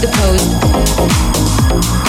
the pose.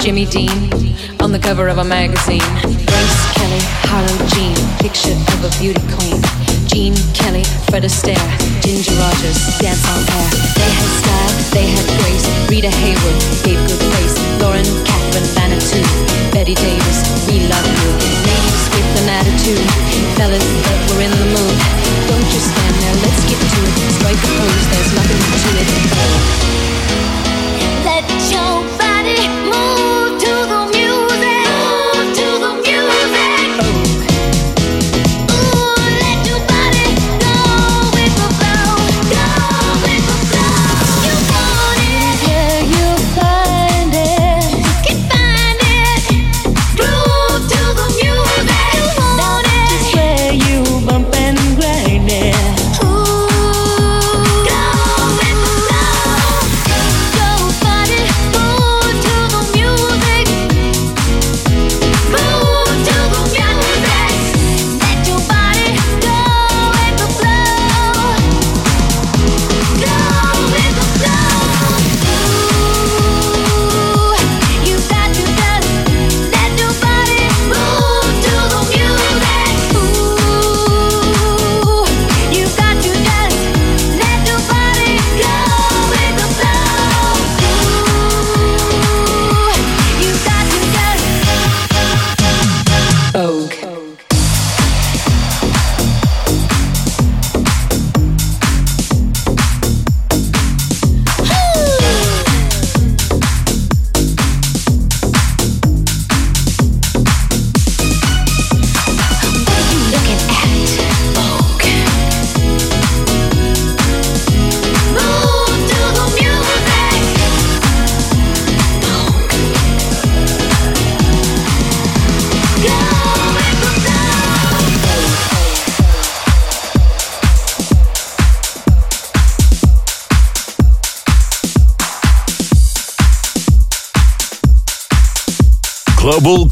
Jimmy Dean on the cover of a magazine. Grace Kelly, Harlow Jean, picture of a beauty queen. Jean Kelly, Fred Astaire, Ginger Rogers, dance on air. They had style, they had grace. Rita Hayworth gave good face. Lauren Catherine Manitou, Betty Davis, we love you. Ladies with an attitude, fellas that were in the mood. Don't just stand there, let's get to it. Strike a pose, there's nothing to it. Let your body move.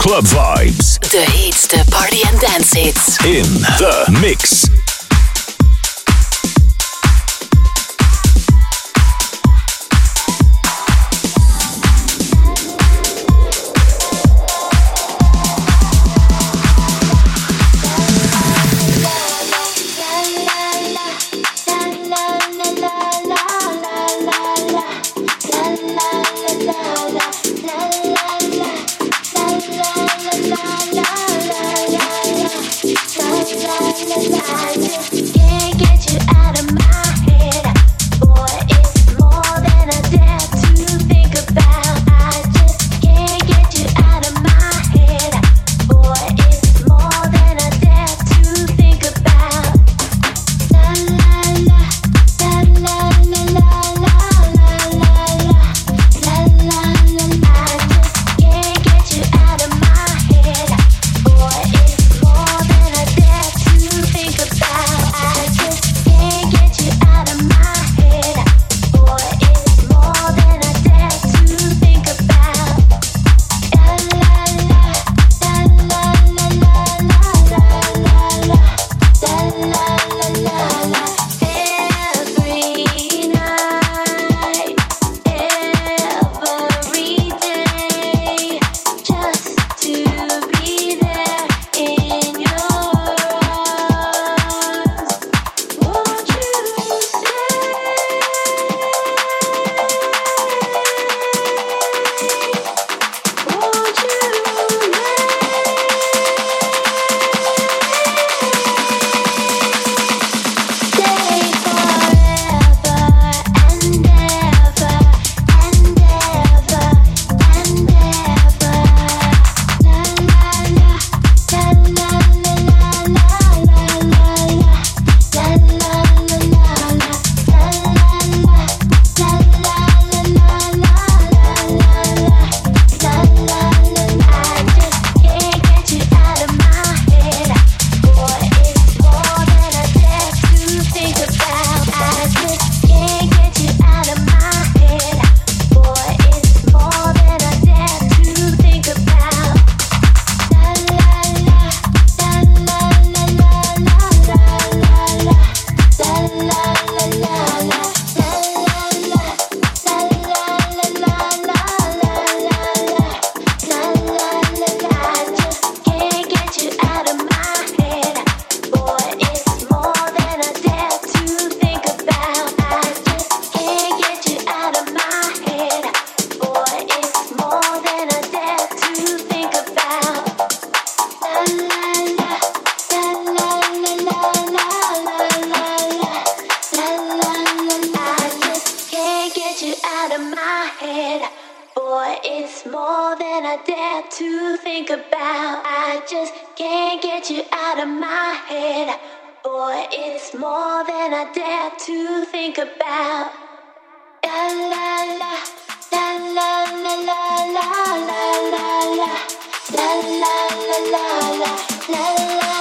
Club Vibes. The hits, the party and dance hits. In the mix. Dare to think about. I just can't get you out of my head. Boy, it's more than I dare to think about. La la la, la la la la la la la la, la la la la la la. boys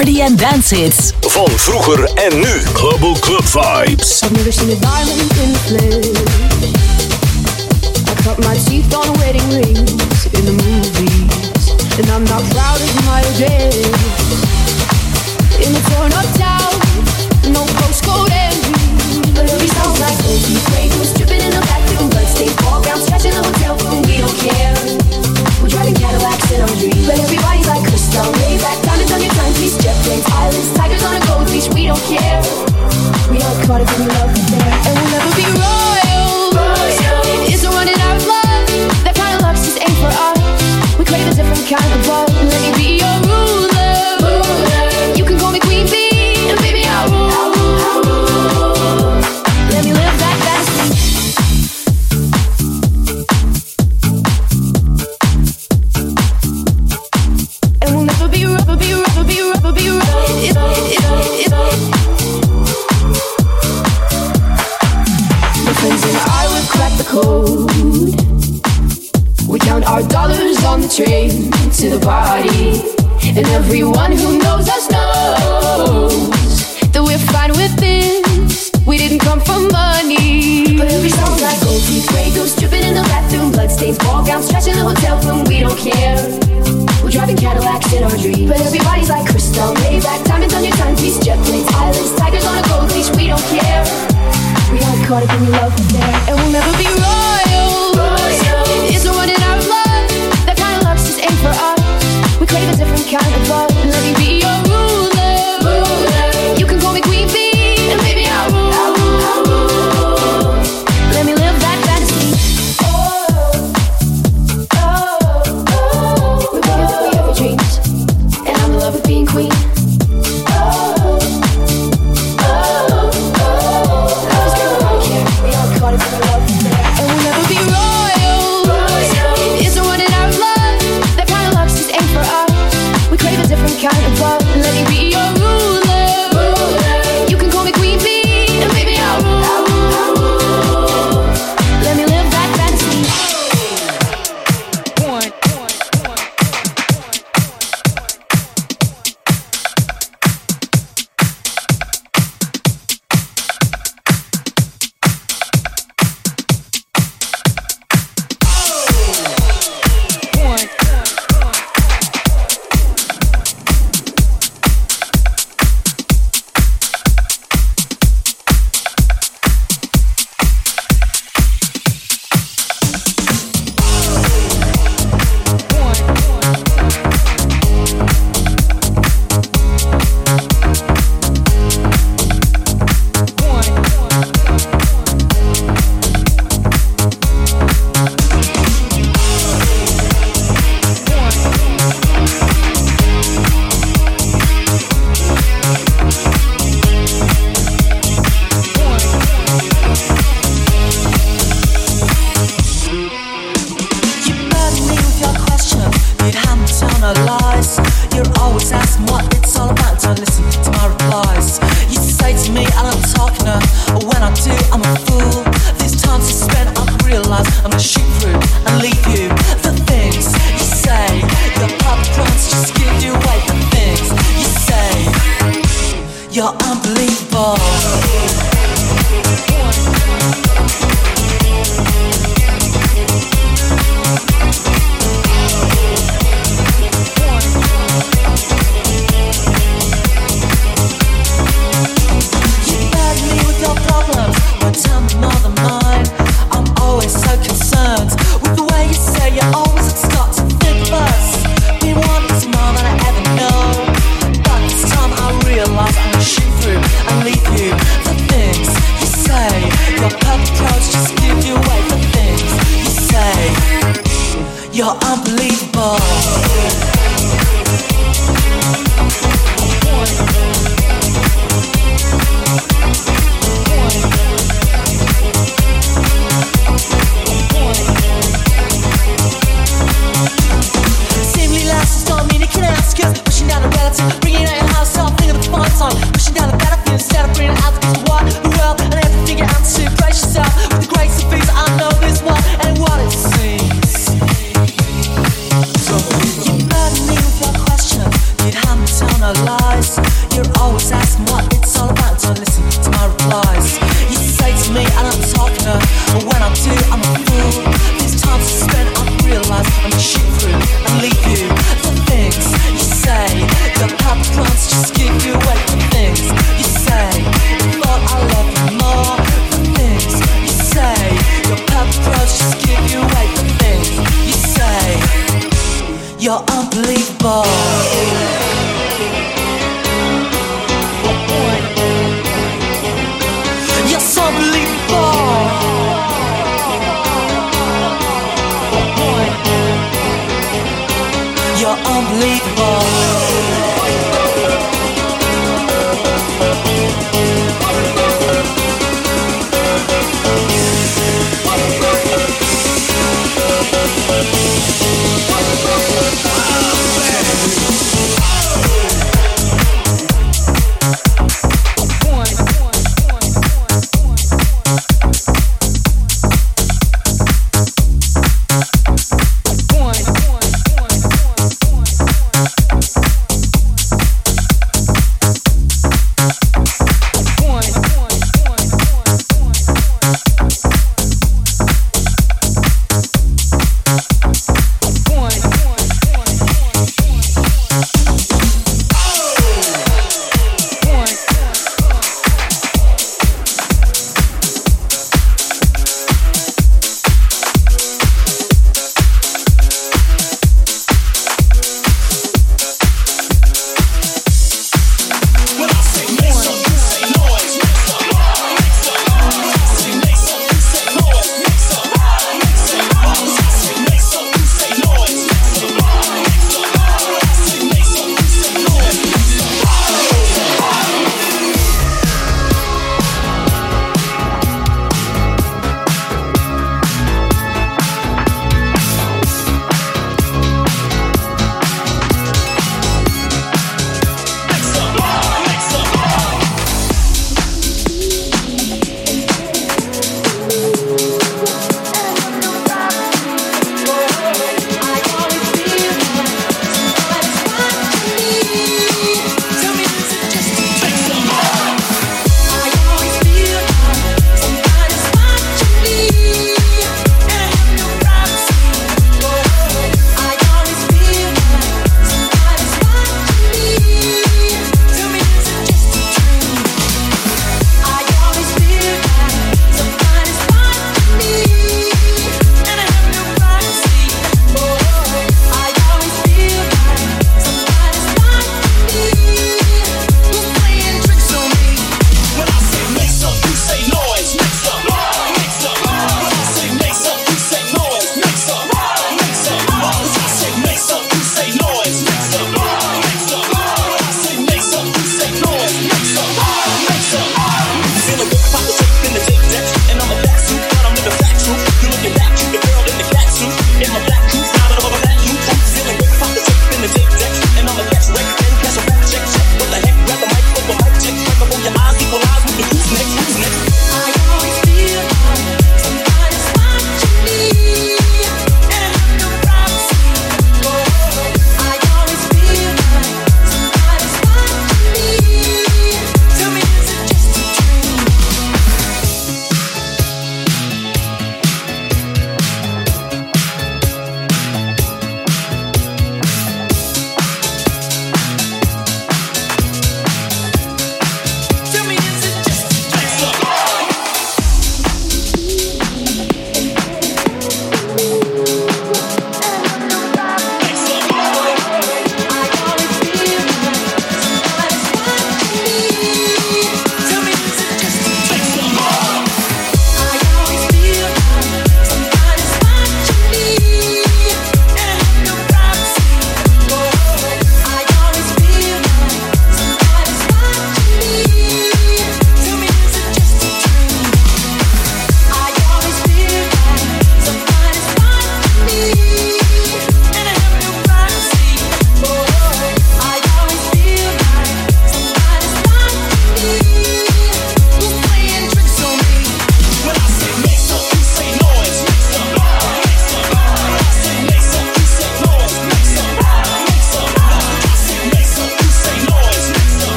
party and dance hits. Van vroeger en nu. Global Club Vibes. I've never seen a in. I my teeth on wedding ring. cold. We count our dollars on the train to the party. And everyone who knows us knows that we're fine with this. We didn't come for money. But every song like gold teeth, grey goose, dripping in the bathroom, bloodstains, ball gowns, trash in the hotel room, we don't care. We're driving Cadillacs in our dreams. But everybody's like crystal, Maybach, diamonds on your timepiece, jet planes, islands, tigers on a gold leash, we don't care and we'll never be royal. It isn't one in our blood. That kind of love just ain't for us. We crave a different kind of love.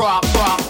bra, bra.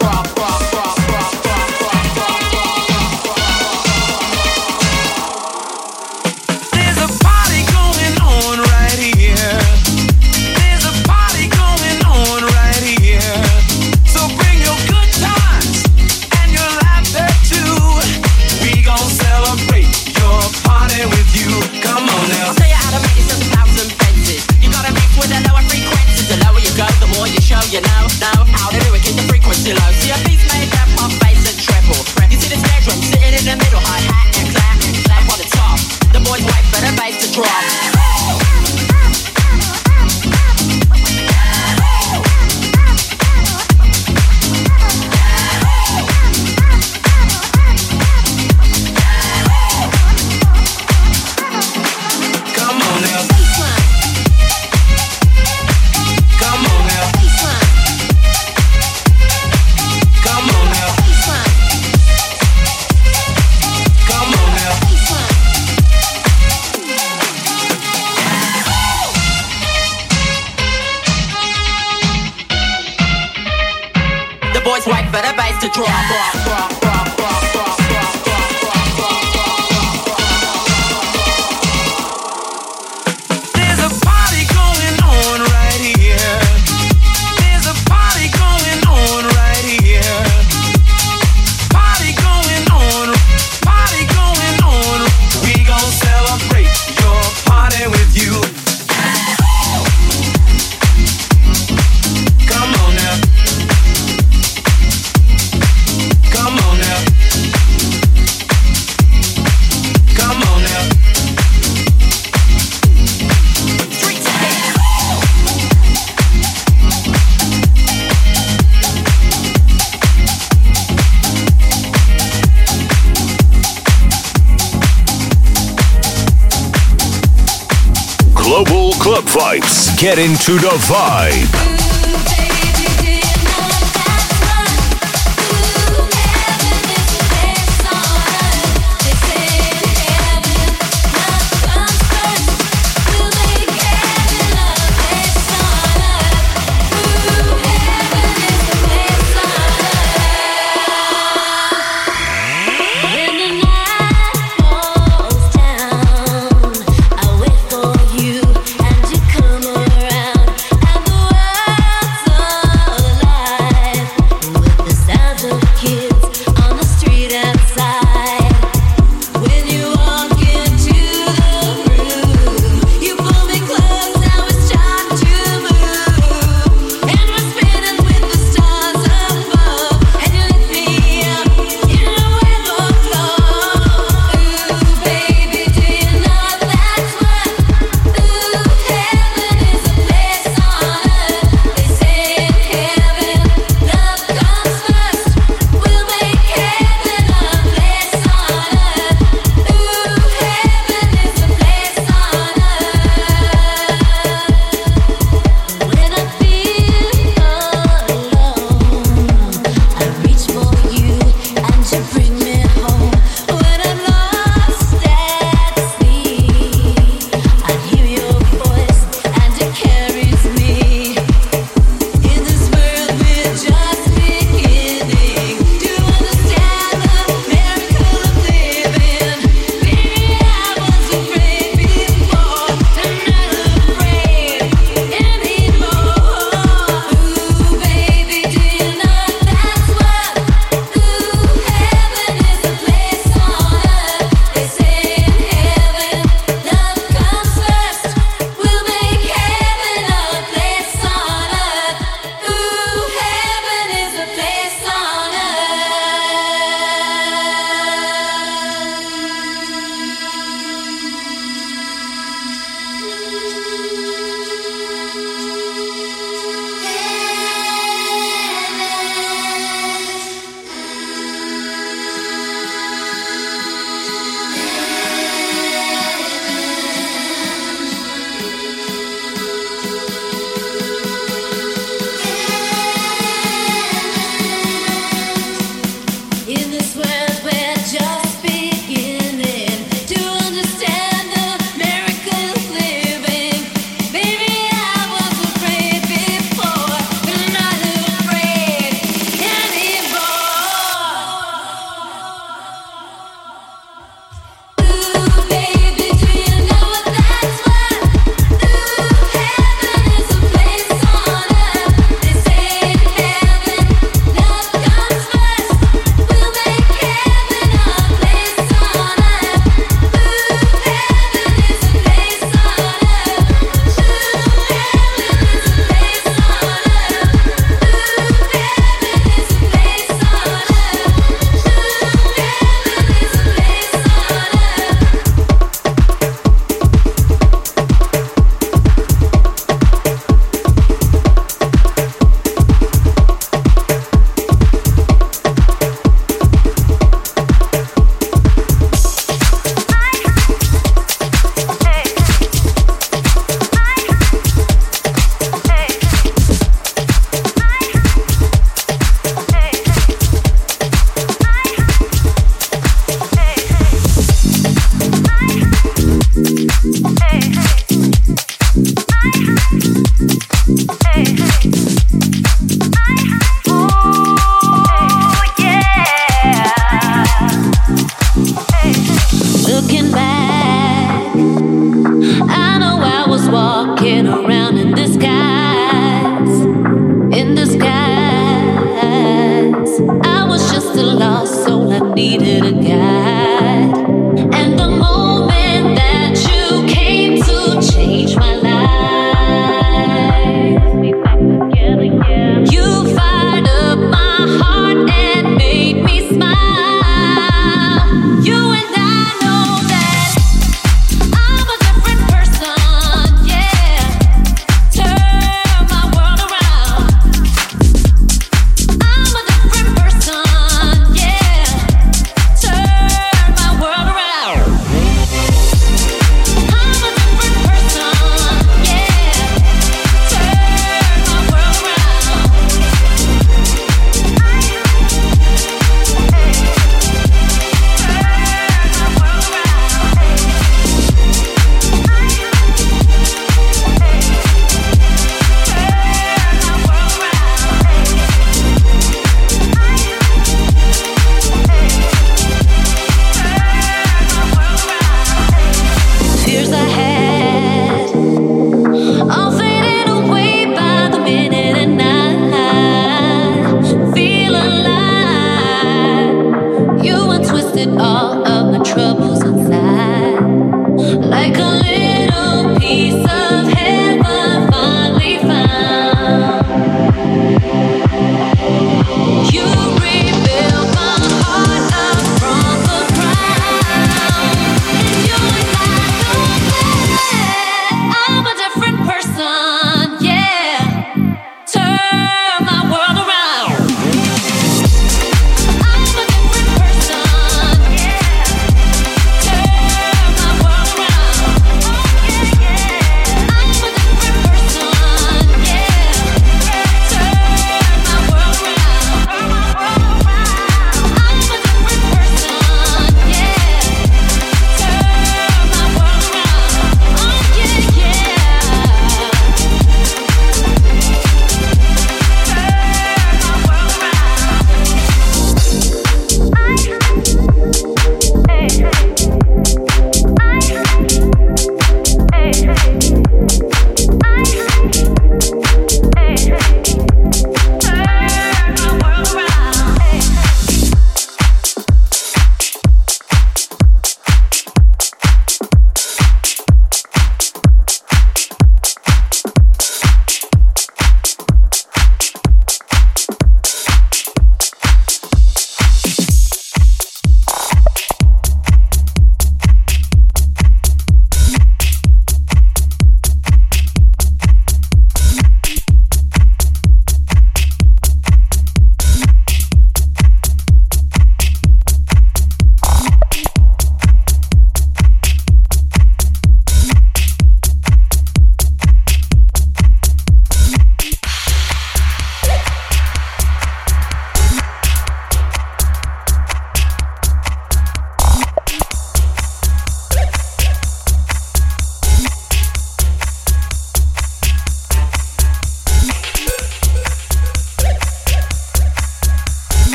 Club Vibes. Get into the vibe.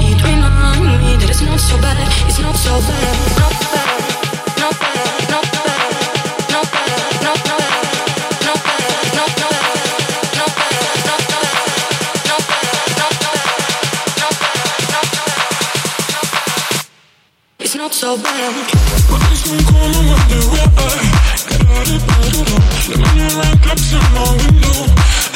He'd remind me that it's not so bad, it's not so bad, not bad, not bad, not bad, not bad, not bad. It's not so bad. My eyes don't call and I got out of bed at all. Living in life, clips my window.